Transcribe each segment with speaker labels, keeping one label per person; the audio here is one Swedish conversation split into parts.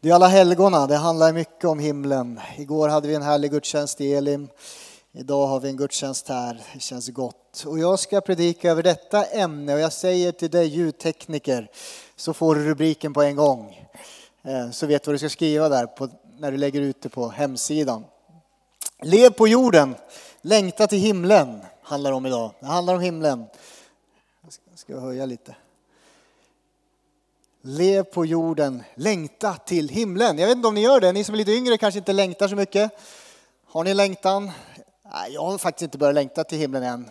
Speaker 1: Det är alla helgona, det handlar mycket om himlen. Igår hade vi en härlig gudstjänst i Elim. Idag har vi en gudstjänst här, det känns gott. Och jag ska predika över detta ämne och jag säger till dig ljudtekniker så får du rubriken på en gång. Eh, så vet du vad du ska skriva där på, när du lägger ut det på hemsidan. Lev på jorden, längta till himlen handlar om idag. Det handlar om himlen. Jag ska, ska höja lite. Lev på jorden, längta till himlen. Jag vet inte om ni gör det, ni som är lite yngre kanske inte längtar så mycket. Har ni längtan? Nej, jag har faktiskt inte börjat längta till himlen än.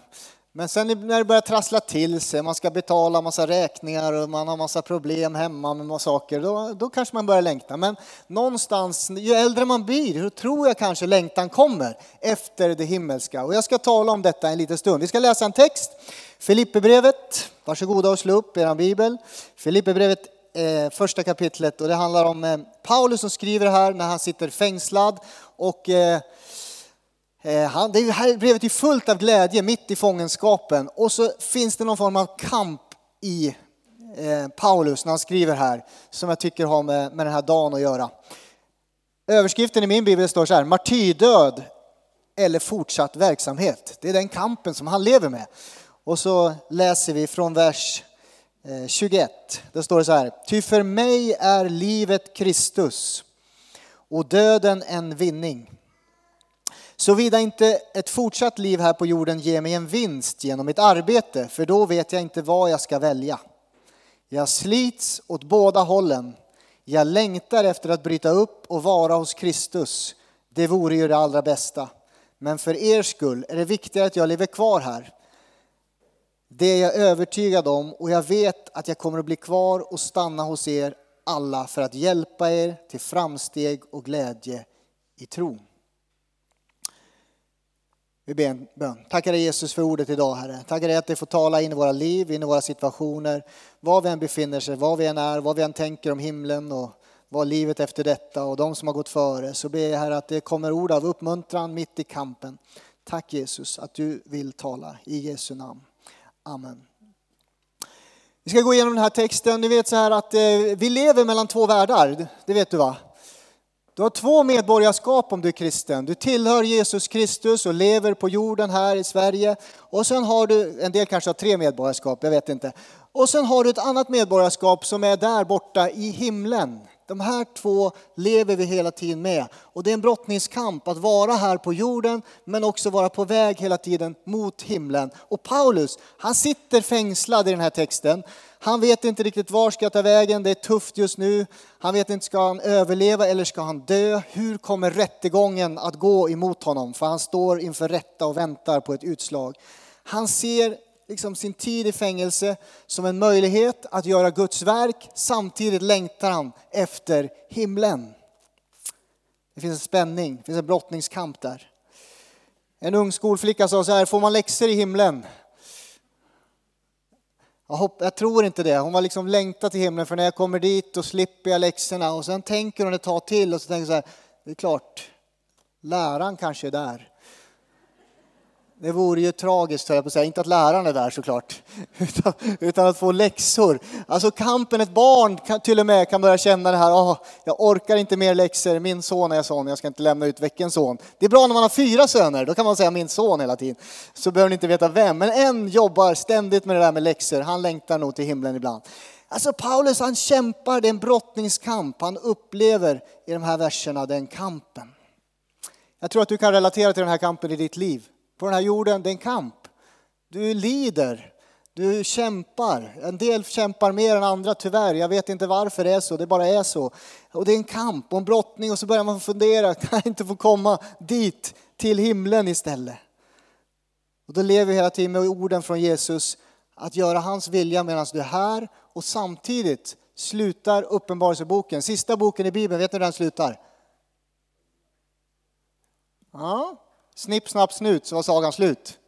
Speaker 1: Men sen när det börjar trassla till sig, man ska betala massa räkningar och man har massa problem hemma med massa saker, då, då kanske man börjar längta. Men någonstans, ju äldre man blir, då tror jag kanske längtan kommer efter det himmelska. Och jag ska tala om detta en liten stund. Vi ska läsa en text, Filipperbrevet, varsågoda och slå upp er bibel. Filipperbrevet eh, första kapitlet och det handlar om eh, Paulus som skriver här när han sitter fängslad och eh, eh, han, det här brevet är fullt av glädje mitt i fångenskapen och så finns det någon form av kamp i eh, Paulus när han skriver här som jag tycker har med, med den här dagen att göra. Överskriften i min bibel står så här, martyrdöd eller fortsatt verksamhet. Det är den kampen som han lever med. Och så läser vi från vers Eh, 21. Där står det så här. Ty för mig är livet Kristus och döden en vinning. Såvida inte ett fortsatt liv här på jorden ger mig en vinst genom mitt arbete, för då vet jag inte vad jag ska välja. Jag slits åt båda hållen. Jag längtar efter att bryta upp och vara hos Kristus. Det vore ju det allra bästa. Men för er skull är det viktigare att jag lever kvar här. Det är jag övertygad om och jag vet att jag kommer att bli kvar och stanna hos er alla för att hjälpa er till framsteg och glädje i tron. Vi ber en bön. Tackar dig Jesus för ordet idag Herre. Tackar dig att det får tala in i våra liv, in i våra situationer. Var vi än befinner sig, var vi än är, vad vi än tänker om himlen och vad livet efter detta och de som har gått före. Så ber jag Herre att det kommer ord av uppmuntran mitt i kampen. Tack Jesus att du vill tala i Jesu namn. Amen. Vi ska gå igenom den här texten. Ni vet så här att eh, vi lever mellan två världar. Det vet du va? Du har två medborgarskap om du är kristen. Du tillhör Jesus Kristus och lever på jorden här i Sverige. Och sen har du, en del kanske har tre medborgarskap, jag vet inte. Och sen har du ett annat medborgarskap som är där borta i himlen. De här två lever vi hela tiden med. Och det är en brottningskamp att vara här på jorden men också vara på väg hela tiden mot himlen. Och Paulus, han sitter fängslad i den här texten. Han vet inte riktigt var ska jag ta vägen, det är tufft just nu. Han vet inte, ska han överleva eller ska han dö? Hur kommer rättegången att gå emot honom? För han står inför rätta och väntar på ett utslag. Han ser liksom sin tid i fängelse som en möjlighet att göra Guds verk. Samtidigt längtar han efter himlen. Det finns en spänning, det finns en brottningskamp där. En ung skolflicka sa så här, får man läxor i himlen? Jag, hopp, jag tror inte det. Hon var liksom längtat till himlen för när jag kommer dit då slipper jag läxorna. Och sen tänker hon ett tag till och så tänker så här, det är klart, läraren kanske är där. Det vore ju tragiskt, höll jag på att säga. Inte att läraren är där såklart, utan, utan att få läxor. Alltså kampen, ett barn kan, till och med kan börja känna det här, oh, jag orkar inte mer läxor, min son är sån, jag ska inte lämna ut veckans son. Det är bra när man har fyra söner, då kan man säga min son hela tiden. Så behöver ni inte veta vem, men en jobbar ständigt med det där med läxor, han längtar nog till himlen ibland. Alltså Paulus han kämpar, det är en brottningskamp, han upplever i de här verserna den kampen. Jag tror att du kan relatera till den här kampen i ditt liv på den här jorden, det är en kamp. Du lider, du kämpar. En del kämpar mer än andra tyvärr. Jag vet inte varför det är så, det bara är så. Och det är en kamp och en brottning och så börjar man fundera, kan jag inte få komma dit till himlen istället? Och då lever vi hela tiden med orden från Jesus, att göra hans vilja medan du är här och samtidigt slutar Uppenbarelseboken, sista boken i Bibeln, vet ni hur den slutar? Ja, Snipp, snapp, snut så var sagan slut.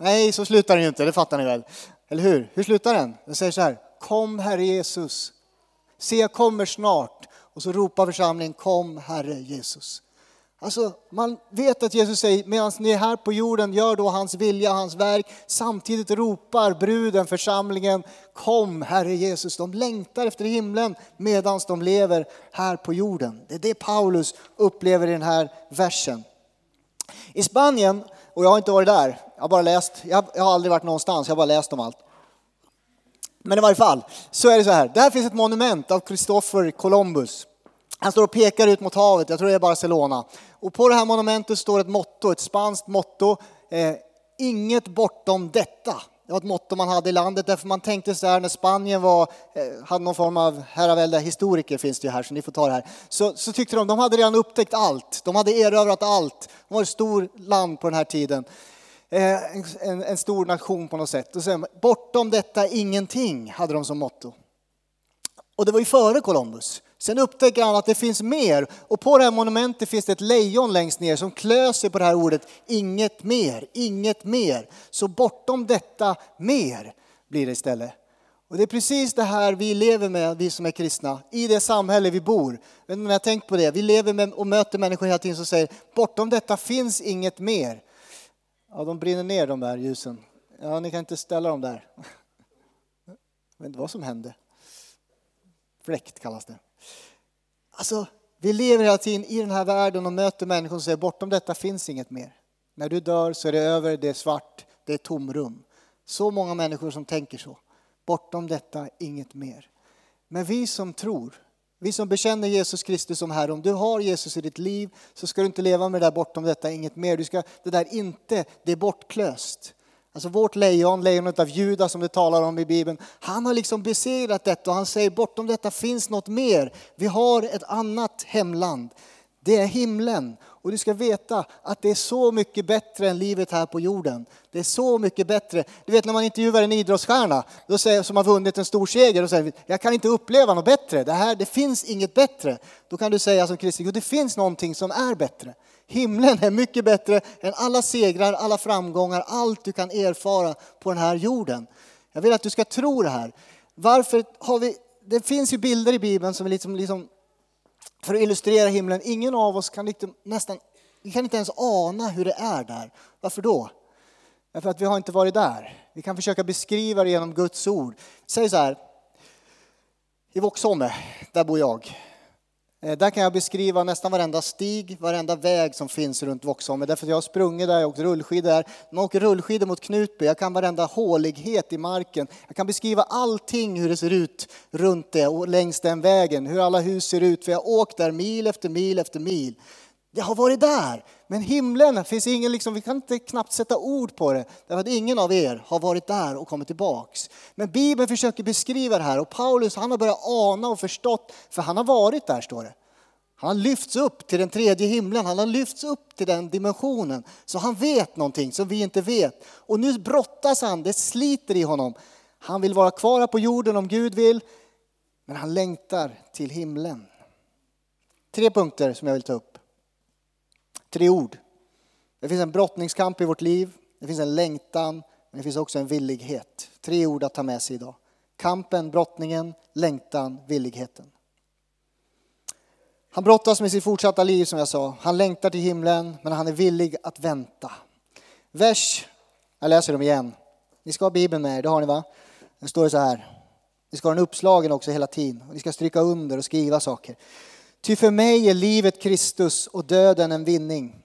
Speaker 1: Nej, så slutar den ju inte, det fattar ni väl? Eller hur? Hur slutar den? Den säger så här, kom Herre Jesus. Se, jag kommer snart. Och så ropar församlingen, kom Herre Jesus. Alltså, man vet att Jesus säger, medan ni är här på jorden, gör då hans vilja, hans verk. Samtidigt ropar bruden, församlingen, kom Herre Jesus. De längtar efter himlen medan de lever här på jorden. Det är det Paulus upplever i den här versen. I Spanien, och jag har inte varit där, jag har bara läst, jag har aldrig varit någonstans, jag har bara läst om allt. Men i varje fall, så är det så här, där finns ett monument av Christopher Columbus. Han står och pekar ut mot havet, jag tror det är Barcelona. Och på det här monumentet står ett motto, ett spanskt motto. Eh, Inget bortom detta. Det var ett motto man hade i landet därför man tänkte så här när Spanien var, eh, hade någon form av herravälde, historiker finns det ju här så ni får ta det här. Så, så tyckte de, de hade redan upptäckt allt, de hade erövrat allt. De var ett stort land på den här tiden. Eh, en, en, en, stor nation på något sätt. Och sen, bortom detta ingenting hade de som motto. Och det var ju före Columbus. Sen upptäcker han att det finns mer. Och på det här monumentet finns det ett lejon längst ner som klöser på det här ordet inget mer, inget mer. Så bortom detta mer blir det istället. Och det är precis det här vi lever med, vi som är kristna, i det samhälle vi bor. Jag vet inte om ni har tänkt på det. Vi lever med och möter människor hela tiden som säger bortom detta finns inget mer. Ja, de brinner ner de där ljusen. Ja, ni kan inte ställa dem där. Jag vet inte vad som hände. Fläkt kallas det. Alltså, vi lever hela tiden i den här världen och möter människor som säger bortom detta finns inget mer. När du dör så är det över, det är svart, det är tomrum. Så många människor som tänker så. Bortom detta inget mer. Men vi som tror, vi som bekänner Jesus Kristus som Herre, om du har Jesus i ditt liv så ska du inte leva med det där bortom detta inget mer. Du ska, det där inte, det är bortklöst. Alltså vårt lejon, lejonet av Juda som det talar om i Bibeln, han har liksom besegrat detta och han säger bortom detta finns något mer. Vi har ett annat hemland. Det är himlen. Och du ska veta att det är så mycket bättre än livet här på jorden. Det är så mycket bättre. Du vet när man intervjuar en idrottsstjärna då säger, som har vunnit en stor seger och säger jag kan inte uppleva något bättre. Det, här, det finns inget bättre. Då kan du säga som kristen, jo det finns någonting som är bättre. Himlen är mycket bättre än alla segrar, alla framgångar, allt du kan erfara på den här jorden. Jag vill att du ska tro det här. Varför har vi, det finns ju bilder i Bibeln som är liksom, liksom för att illustrera himlen. Ingen av oss kan liksom nästan, vi kan inte ens ana hur det är där. Varför då? Därför att vi har inte varit där. Vi kan försöka beskriva det genom Guds ord. Säg så här, i Våxholme, där bor jag. Eh, där kan jag beskriva nästan varenda stig, varenda väg som finns runt Vaxholm. Därför att jag har sprungit där, jag har åkt rullskidor där. Man åker rullskidor mot Knutby, jag kan varenda hålighet i marken. Jag kan beskriva allting hur det ser ut runt det och längs den vägen, hur alla hus ser ut. För jag har åkt där mil efter mil efter mil. Jag har varit där, men himlen finns ingen, liksom, vi kan inte knappt sätta ord på det. Därför att ingen av er har varit där och kommit tillbaks. Men Bibeln försöker beskriva det här och Paulus han har börjat ana och förstått, för han har varit där står det. Han har lyfts upp till den tredje himlen, han har lyfts upp till den dimensionen. Så han vet någonting som vi inte vet. Och nu brottas han, det sliter i honom. Han vill vara kvar här på jorden om Gud vill, men han längtar till himlen. Tre punkter som jag vill ta upp. Tre ord. Det finns en brottningskamp i vårt liv, det finns en längtan, men det finns också en villighet. Tre ord att ta med sig idag. Kampen, brottningen, längtan, villigheten. Han brottas med sitt fortsatta liv som jag sa. Han längtar till himlen, men han är villig att vänta. Vers, jag läser dem igen. Ni ska ha Bibeln med er, det har ni va? Det står så här. Ni ska ha den uppslagen också hela tiden. Och ni ska stryka under och skriva saker. Ty för mig är livet Kristus och döden en vinning.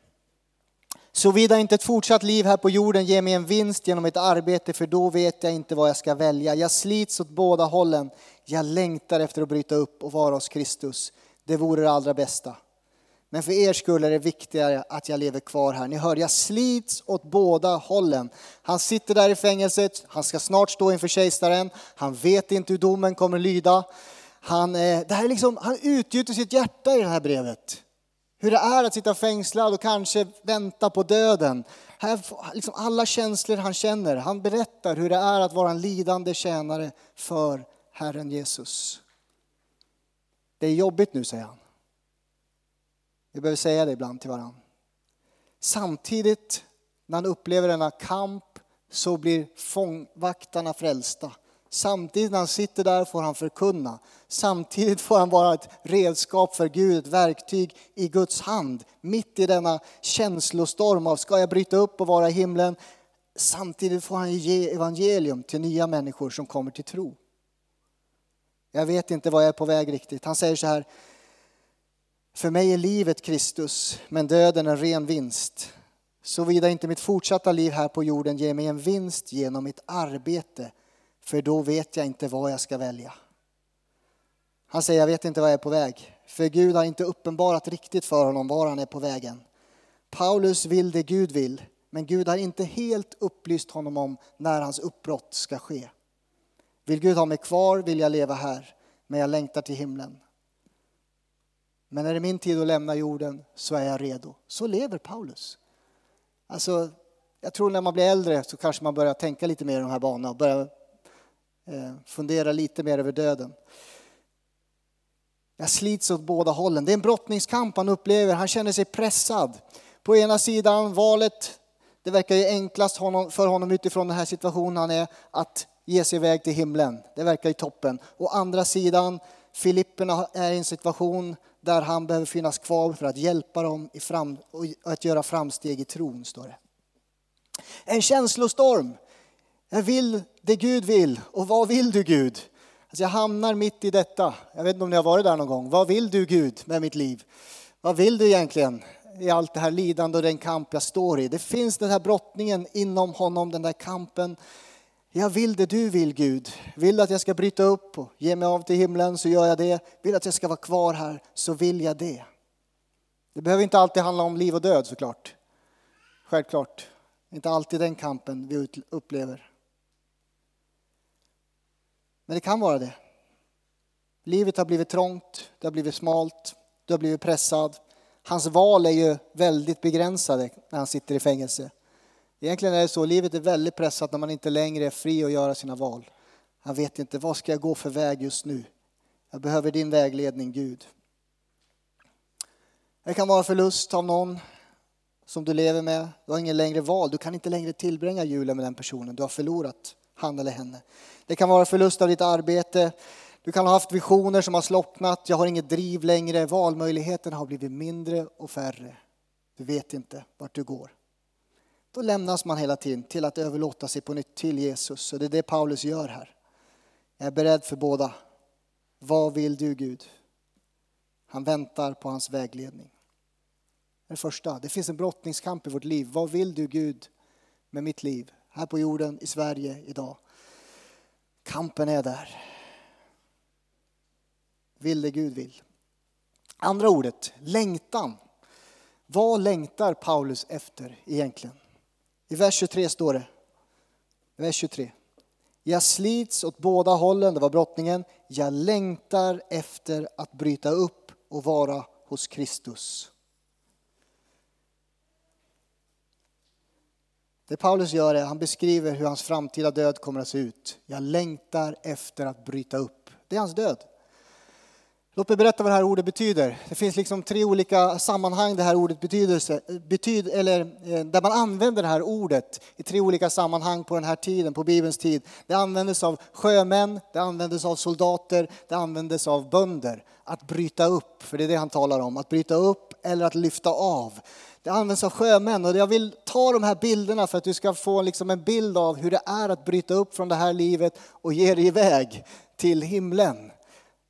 Speaker 1: Såvida inte ett fortsatt liv här på jorden ger mig en vinst genom mitt arbete, för då vet jag inte vad jag ska välja. Jag slits åt båda hållen. Jag längtar efter att bryta upp och vara hos Kristus. Det vore det allra bästa. Men för er skull är det viktigare att jag lever kvar här. Ni hör, jag slits åt båda hållen. Han sitter där i fängelset, han ska snart stå inför kejsaren, han vet inte hur domen kommer lyda. Han, eh, det här är liksom, han utgjuter sitt hjärta i det här brevet. Hur det är att sitta fängslad och kanske vänta på döden. Här, liksom alla känslor han känner. Han berättar hur det är att vara en lidande tjänare för Herren Jesus. Det är jobbigt nu, säger han. Vi behöver säga det ibland till varandra. Samtidigt, när han upplever denna kamp, så blir fångvaktarna frälsta. Samtidigt när han sitter där får han förkunna. Samtidigt får han vara ett redskap för Gud, ett verktyg i Guds hand. Mitt i denna känslostorm av ska jag bryta upp och vara i himlen? Samtidigt får han ge evangelium till nya människor som kommer till tro. Jag vet inte vad jag är på väg riktigt. Han säger så här. För mig är livet Kristus, men döden en ren vinst. Såvida inte mitt fortsatta liv här på jorden ger mig en vinst genom mitt arbete, för då vet jag inte vad jag ska välja. Han säger, jag vet inte vad jag är på väg, för Gud har inte uppenbarat riktigt för honom var han är på vägen. Paulus vill det Gud vill, men Gud har inte helt upplyst honom om när hans uppbrott ska ske. Vill Gud ha mig kvar vill jag leva här, men jag längtar till himlen. Men när det är min tid att lämna jorden så är jag redo. Så lever Paulus. Alltså, jag tror när man blir äldre så kanske man börjar tänka lite mer i de här banorna och börjar Eh, fundera lite mer över döden. Jag slits åt båda hållen. Det är en brottningskamp han upplever. Han känner sig pressad. På ena sidan valet, det verkar ju enklast för honom utifrån den här situationen han är, att ge sig iväg till himlen. Det verkar ju toppen. Å andra sidan, Filipperna är i en situation där han behöver finnas kvar för att hjälpa dem i fram, och att göra framsteg i tron, står det. En känslostorm. Jag vill det Gud vill. Och vad vill du Gud? Alltså jag hamnar mitt i detta. Jag vet inte om ni har varit där någon gång. Vad vill du Gud med mitt liv? Vad vill du egentligen i allt det här lidande och den kamp jag står i? Det finns den här brottningen inom honom, den där kampen. Jag vill det du vill Gud. Vill att jag ska bryta upp och ge mig av till himlen så gör jag det. Vill att jag ska vara kvar här så vill jag det. Det behöver inte alltid handla om liv och död såklart. Självklart. Inte alltid den kampen vi upplever. Men det kan vara det. Livet har blivit trångt, det har blivit smalt, du har blivit pressad. Hans val är ju väldigt begränsade när han sitter i fängelse. Egentligen är det så, livet är väldigt pressat när man inte längre är fri att göra sina val. Han vet inte, vad ska jag gå för väg just nu? Jag behöver din vägledning, Gud. Det kan vara förlust av någon som du lever med. Du har ingen längre val, du kan inte längre tillbringa julen med den personen. Du har förlorat han eller henne. Det kan vara förlust av ditt arbete. Du kan ha haft visioner som har slocknat. Jag har inget driv längre. Valmöjligheterna har blivit mindre och färre. Du vet inte vart du går. Då lämnas man hela tiden till att överlåta sig på nytt till Jesus. Och det är det Paulus gör här. Jag är beredd för båda. Vad vill du Gud? Han väntar på hans vägledning. Det första, det finns en brottningskamp i vårt liv. Vad vill du Gud med mitt liv? Här på jorden, i Sverige, idag. Kampen är där. Vill det Gud vill. Andra ordet, längtan. Vad längtar Paulus efter egentligen? I vers 23 står det, vers 23. Jag slits åt båda hållen, det var brottningen. Jag längtar efter att bryta upp och vara hos Kristus. Det Paulus gör är, han beskriver hur hans framtida död kommer att se ut. Jag längtar efter att bryta upp. Det är hans död. Låt mig berätta vad det här ordet betyder. Det finns liksom tre olika sammanhang det här ordet betyder, betyd, eller, eh, där man använder det här ordet i tre olika sammanhang på den här tiden, på Bibelns tid. Det användes av sjömän, det användes av soldater, det användes av bönder. Att bryta upp, för det är det han talar om. Att bryta upp eller att lyfta av. Det används av sjömän och jag vill ta de här bilderna för att du ska få liksom en bild av hur det är att bryta upp från det här livet och ge dig iväg till himlen.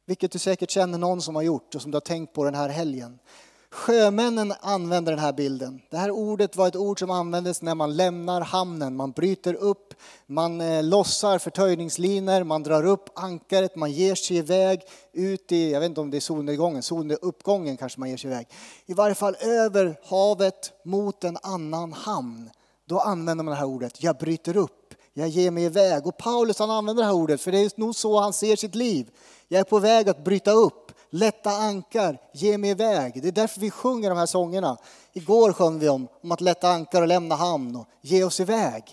Speaker 1: Vilket du säkert känner någon som har gjort och som du har tänkt på den här helgen. Sjömännen använder den här bilden. Det här ordet var ett ord som användes när man lämnar hamnen. Man bryter upp, man eh, lossar förtöjningslinor, man drar upp ankaret, man ger sig iväg ut i, jag vet inte om det är solnedgången, soluppgången kanske man ger sig iväg. I varje fall över havet mot en annan hamn. Då använder man det här ordet, jag bryter upp, jag ger mig iväg. Och Paulus han använder det här ordet, för det är nog så han ser sitt liv. Jag är på väg att bryta upp, lätta ankar, ge mig iväg. Det är därför vi sjunger de här sångerna. Igår sjöng vi om, om att lätta ankar och lämna hamn och ge oss iväg.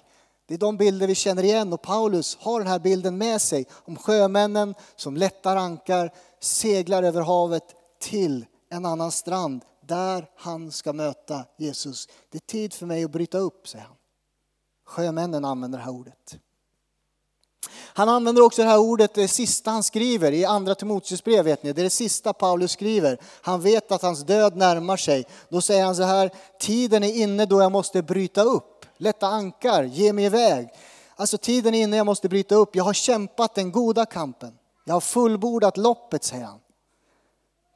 Speaker 1: Det är de bilder vi känner igen och Paulus har den här bilden med sig om sjömännen som lättar ankar, seglar över havet till en annan strand där han ska möta Jesus. Det är tid för mig att bryta upp, säger han. Sjömännen använder det här ordet. Han använder också det här ordet, det sista han skriver i andra Timoteusbrev, vet ni. Det är det sista Paulus skriver. Han vet att hans död närmar sig. Då säger han så här, tiden är inne då jag måste bryta upp. Lätta ankar, ge mig iväg. Alltså tiden är inne, jag måste bryta upp. Jag har kämpat den goda kampen. Jag har fullbordat loppet, säger han.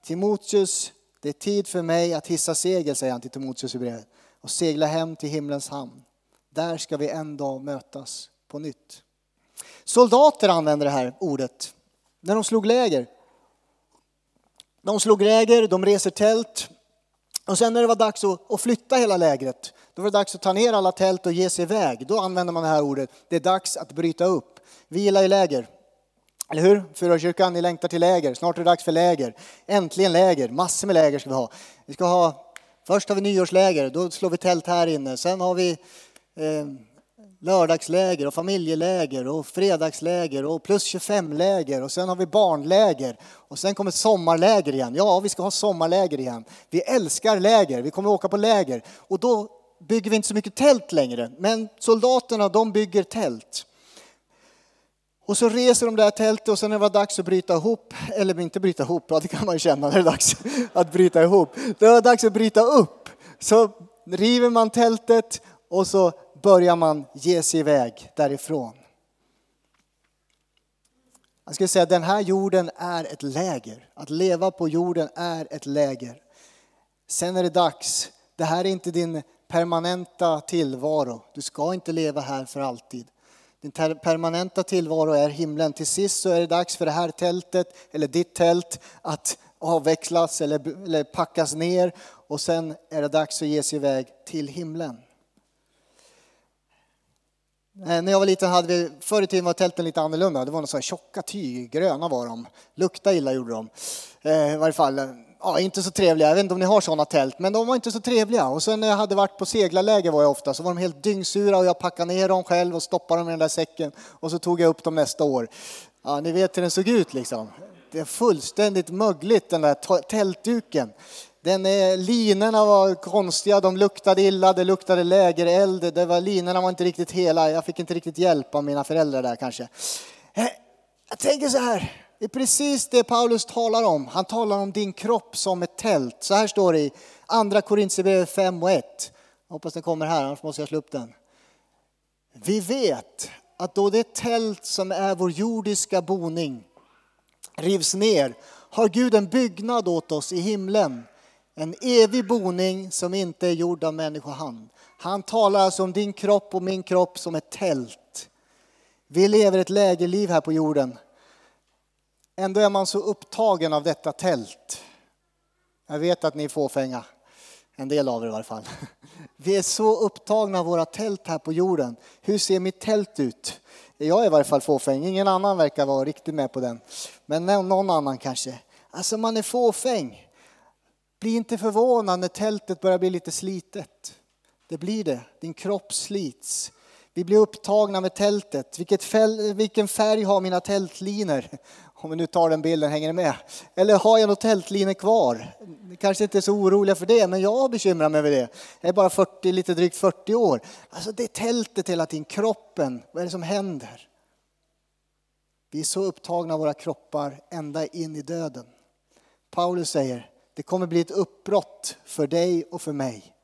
Speaker 1: Timoteus, det är tid för mig att hissa segel, säger han till Timoteus i brevet. Och segla hem till himlens hamn. Där ska vi en dag mötas på nytt. Soldater använder det här ordet när de slog läger. De slog läger, de reser tält. Och sen när det var dags att flytta hela lägret, då var det dags att ta ner alla tält och ge sig iväg. Då använder man det här ordet. Det är dags att bryta upp. Vila i läger. Eller hur? Fyrakyrkan, ni längtar till läger. Snart är det dags för läger. Äntligen läger. Massor med läger ska vi ha. Vi ska ha först har vi nyårsläger, då slår vi tält här inne. Sen har vi eh, lördagsläger och familjeläger och fredagsläger och plus 25-läger och sen har vi barnläger och sen kommer sommarläger igen. Ja, vi ska ha sommarläger igen. Vi älskar läger, vi kommer åka på läger och då bygger vi inte så mycket tält längre. Men soldaterna, de bygger tält. Och så reser de där tältet och sen när det var dags att bryta ihop, eller inte bryta ihop, ja det kan man ju känna när det är dags att bryta ihop. Det var dags att bryta upp. Så river man tältet och så börjar man ge sig iväg därifrån. Jag skulle säga att den här jorden är ett läger. Att leva på jorden är ett läger. Sen är det dags. Det här är inte din permanenta tillvaro. Du ska inte leva här för alltid. Din permanenta tillvaro är himlen. Till sist så är det dags för det här tältet, eller ditt tält, att avvecklas eller, eller packas ner. Och sen är det dags att ge sig iväg till himlen. Eh, när jag var liten hade vi, förr i tiden var tälten lite annorlunda. Det var några så här tjocka tyg, gröna var de. Lukta illa gjorde de. Eh, I varje fall, eh, ja, inte så trevliga. Jag vet inte om ni har sådana tält, men de var inte så trevliga. Och sen när jag hade varit på seglarläger var jag ofta, så var de helt dyngsura och jag packade ner dem själv och stoppade dem i den där säcken. Och så tog jag upp dem nästa år. Ja, ni vet hur den såg ut liksom. Det är fullständigt mögligt den där tältduken. Den eh, är, linorna var konstiga, de luktade illa, det luktade lägereld, det var, linorna var inte riktigt hela, jag fick inte riktigt hjälp av mina föräldrar där kanske. Eh, jag tänker så här, det är precis det Paulus talar om. Han talar om din kropp som ett tält. Så här står det i Andra Korintierbrevet 5 och 1. Jag hoppas den kommer här, annars måste jag slå upp den. Vi vet att då det tält som är vår jordiska boning rivs ner har Gud en byggnad åt oss i himlen en evig boning som inte är gjord av människohand. Han talar alltså om din kropp och min kropp som ett tält. Vi lever ett lägerliv här på jorden. Ändå är man så upptagen av detta tält. Jag vet att ni är fåfänga. En del av er i varje fall. Vi är så upptagna av våra tält här på jorden. Hur ser mitt tält ut? Jag är i varje fall fåfäng. Ingen annan verkar vara riktigt med på den. Men någon annan kanske. Alltså man är fåfäng. Bli inte förvånad när tältet börjar bli lite slitet. Det blir det. Din kropp slits. Vi blir upptagna med tältet. Vilket vilken färg har mina tältlinor? Om vi nu tar den bilden, hänger ni med? Eller har jag något tältlinor kvar? Ni Kanske inte är så oroliga för det, men jag bekymrar mig över det. Jag är bara 40, lite drygt 40 år. Alltså det är tältet hela tiden, kroppen. Vad är det som händer? Vi är så upptagna av våra kroppar ända in i döden. Paulus säger, det kommer bli ett uppbrott för dig och för mig.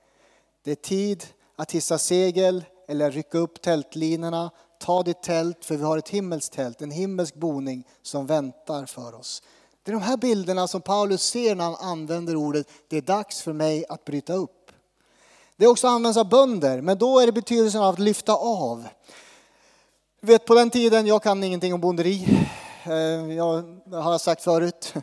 Speaker 1: Det är tid att hissa segel eller rycka upp tältlinorna. Ta ditt tält, för vi har ett himmelskt tält, en himmelsk boning som väntar för oss. Det är de här bilderna som Paulus ser när han använder ordet det är dags för mig att bryta upp. Det också används av bönder, men då är det betydelsen av att lyfta av. Du vet på den tiden, jag kan ingenting om bonderi. Eh, jag har sagt förut,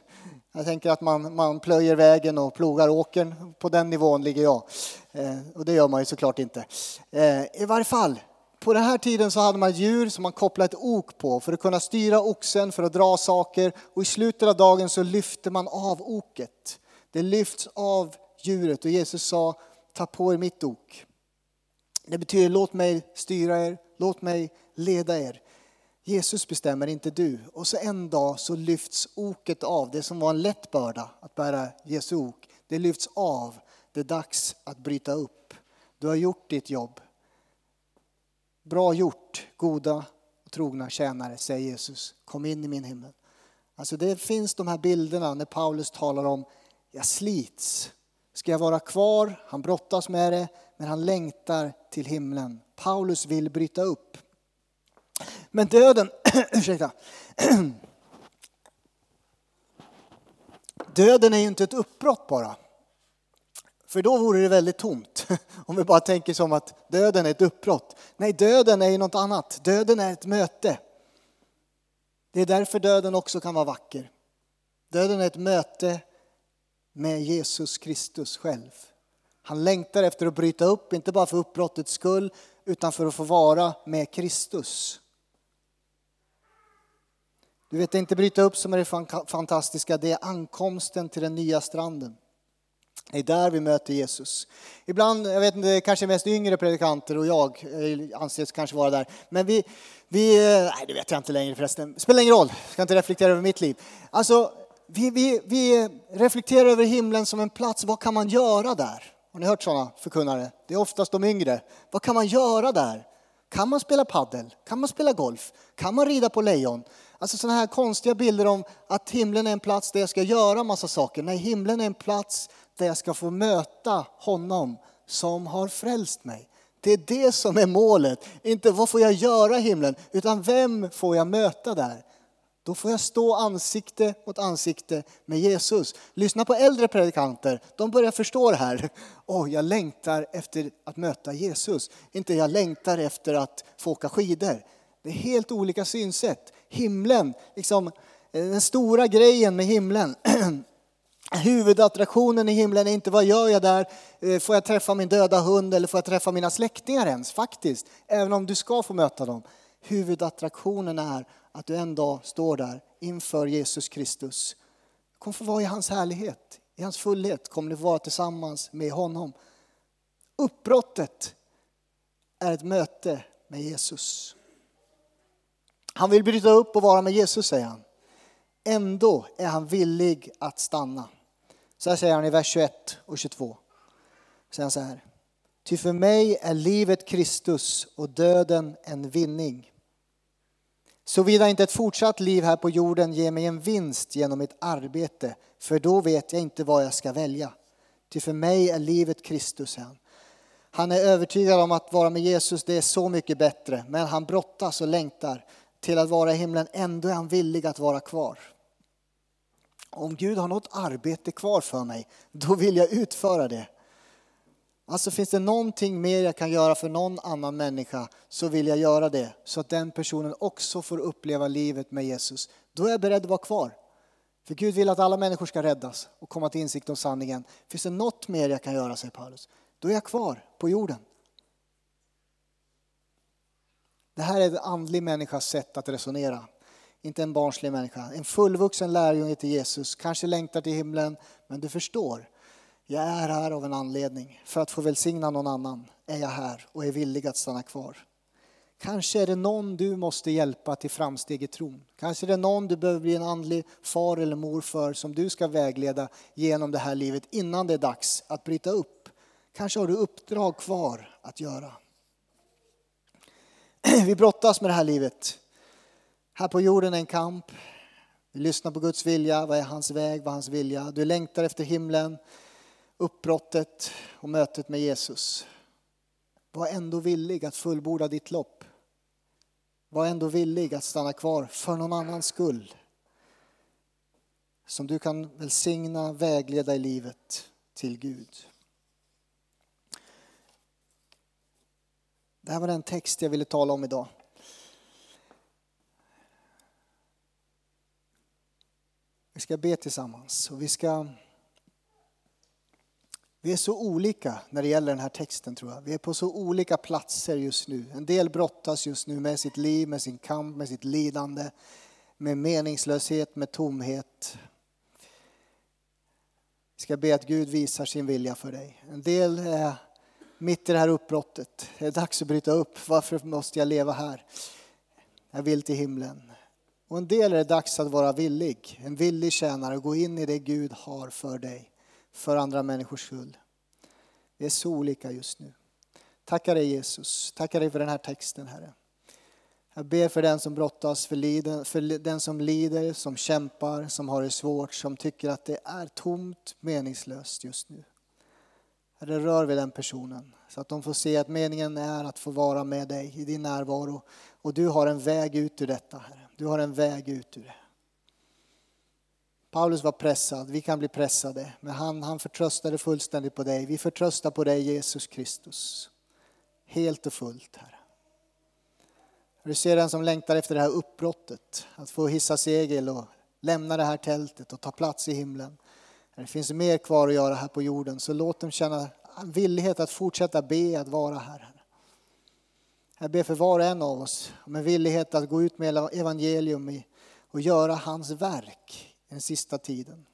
Speaker 1: jag tänker att man, man plöjer vägen och plogar åkern. På den nivån ligger jag. Eh, och det gör man ju såklart inte. Eh, I varje fall, på den här tiden så hade man djur som man kopplade ett ok på för att kunna styra oxen, för att dra saker. Och i slutet av dagen så lyfte man av oket. Det lyfts av djuret och Jesus sa, ta på er mitt ok. Det betyder låt mig styra er, låt mig leda er. Jesus bestämmer, inte du. Och så en dag så lyfts oket av. Det som var en lätt börda att bära Jesu ok, det lyfts av. Det är dags att bryta upp. Du har gjort ditt jobb. Bra gjort, goda och trogna tjänare, säger Jesus, kom in i min himmel. Alltså det finns de här bilderna när Paulus talar om, jag slits. Ska jag vara kvar? Han brottas med det, men han längtar till himlen. Paulus vill bryta upp. Men döden, ursäkta. Döden är ju inte ett uppbrott bara. För då vore det väldigt tomt. Om vi bara tänker som att döden är ett uppbrott. Nej, döden är ju något annat. Döden är ett möte. Det är därför döden också kan vara vacker. Döden är ett möte med Jesus Kristus själv. Han längtar efter att bryta upp, inte bara för uppbrottets skull, utan för att få vara med Kristus. Du vet, det är inte bryta upp som är det fantastiska, det är ankomsten till den nya stranden. Det är där vi möter Jesus. Ibland, jag vet inte, kanske mest yngre predikanter och jag eh, anses kanske vara där. Men vi, vi eh, nej det vet jag inte längre förresten, spelar ingen roll, jag ska inte reflektera över mitt liv. Alltså, vi, vi, vi reflekterar över himlen som en plats, vad kan man göra där? Har ni hört sådana förkunnare? Det är oftast de yngre. Vad kan man göra där? Kan man spela paddel? Kan man spela golf? Kan man rida på lejon? Alltså sådana här konstiga bilder om att himlen är en plats där jag ska göra massa saker. Nej, himlen är en plats där jag ska få möta honom som har frälst mig. Det är det som är målet. Inte vad får jag göra i himlen, utan vem får jag möta där? Då får jag stå ansikte mot ansikte med Jesus. Lyssna på äldre predikanter, de börjar förstå det här. Oh, jag längtar efter att möta Jesus, inte jag längtar efter att få åka skidor. Det är helt olika synsätt. Himlen, liksom, eh, den stora grejen med himlen Huvudattraktionen i himlen är inte vad gör jag där, eh, får jag träffa min döda hund eller får jag träffa mina släktingar ens, faktiskt. Även om du ska få möta dem. Huvudattraktionen är att du en dag står där inför Jesus Kristus. Du kommer få vara i hans härlighet, i hans fullhet kommer du få vara tillsammans med honom. Uppbrottet är ett möte med Jesus. Han vill bryta upp och vara med Jesus, säger han. Ändå är han villig att stanna. Så här säger han i vers 21 och 22. Säger han så här. Ty för mig är livet Kristus och döden en vinning. Såvida inte ett fortsatt liv här på jorden ger mig en vinst genom mitt arbete, för då vet jag inte vad jag ska välja. Ty för mig är livet Kristus, han. Han är övertygad om att vara med Jesus, det är så mycket bättre, men han brottas och längtar till att vara i himlen. Ändå är han villig att vara kvar. Om Gud har något arbete kvar för mig, då vill jag utföra det. Alltså finns det någonting mer jag kan göra för någon annan människa så vill jag göra det. Så att den personen också får uppleva livet med Jesus. Då är jag beredd att vara kvar. För Gud vill att alla människor ska räddas och komma till insikt om sanningen. Finns det något mer jag kan göra, säger Paulus, då är jag kvar på jorden. Det här är en andlig människas sätt att resonera inte en barnslig människa. En fullvuxen lärjunge till Jesus, kanske längtar till himlen, men du förstår. Jag är här av en anledning. För att få välsigna någon annan är jag här och är villig att stanna kvar. Kanske är det någon du måste hjälpa till framsteg i tron. Kanske är det någon du behöver bli en andlig far eller mor för som du ska vägleda genom det här livet innan det är dags att bryta upp. Kanske har du uppdrag kvar att göra. Vi brottas med det här livet. Här på jorden är en kamp. Vi lyssnar på Guds vilja. Vad är hans väg? Vad är hans vilja? Du längtar efter himlen, uppbrottet och mötet med Jesus. Var ändå villig att fullborda ditt lopp. Var ändå villig att stanna kvar för någon annans skull. Som du kan välsigna, vägleda i livet till Gud. Det här var den text jag ville tala om idag. Vi ska be tillsammans och vi ska... Vi är så olika när det gäller den här texten tror jag. Vi är på så olika platser just nu. En del brottas just nu med sitt liv, med sin kamp, med sitt lidande, med meningslöshet, med tomhet. Vi ska be att Gud visar sin vilja för dig. En del är mitt i det här uppbrottet. Det är dags att bryta upp. Varför måste jag leva här? Jag vill till himlen. Och en del är det dags att vara villig, en villig tjänare och gå in i det Gud har för dig, för andra människors skull. Vi är så olika just nu. Tackar dig Jesus, tackar dig för den här texten Herre. Jag ber för den som brottas, för, liden, för den som lider, som kämpar, som har det svårt, som tycker att det är tomt, meningslöst just nu. Herre, rör vid den personen så att de får se att meningen är att få vara med dig i din närvaro. Och du har en väg ut ur detta, Herre. Du har en väg ut ur det. Paulus var pressad, vi kan bli pressade, men han, han förtröstade fullständigt på dig. Vi förtröstar på dig Jesus Kristus. Helt och fullt, Herre. Du ser den som längtar efter det här uppbrottet, att få hissa segel och lämna det här tältet och ta plats i himlen. Det finns mer kvar att göra här på jorden, så låt dem känna villighet att fortsätta be, att vara här. Jag ber för var och en av oss om en villighet att gå ut med evangelium och göra hans verk den sista tiden.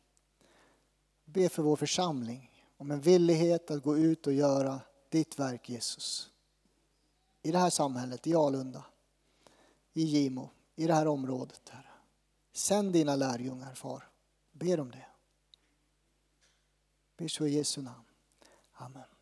Speaker 1: Be för vår församling om en villighet att gå ut och göra ditt verk Jesus. I det här samhället, i Alunda, i Gimo, i det här området. Herre. Sänd dina lärjungar, far. Ber om det. Ber så i Jesu namn. Amen.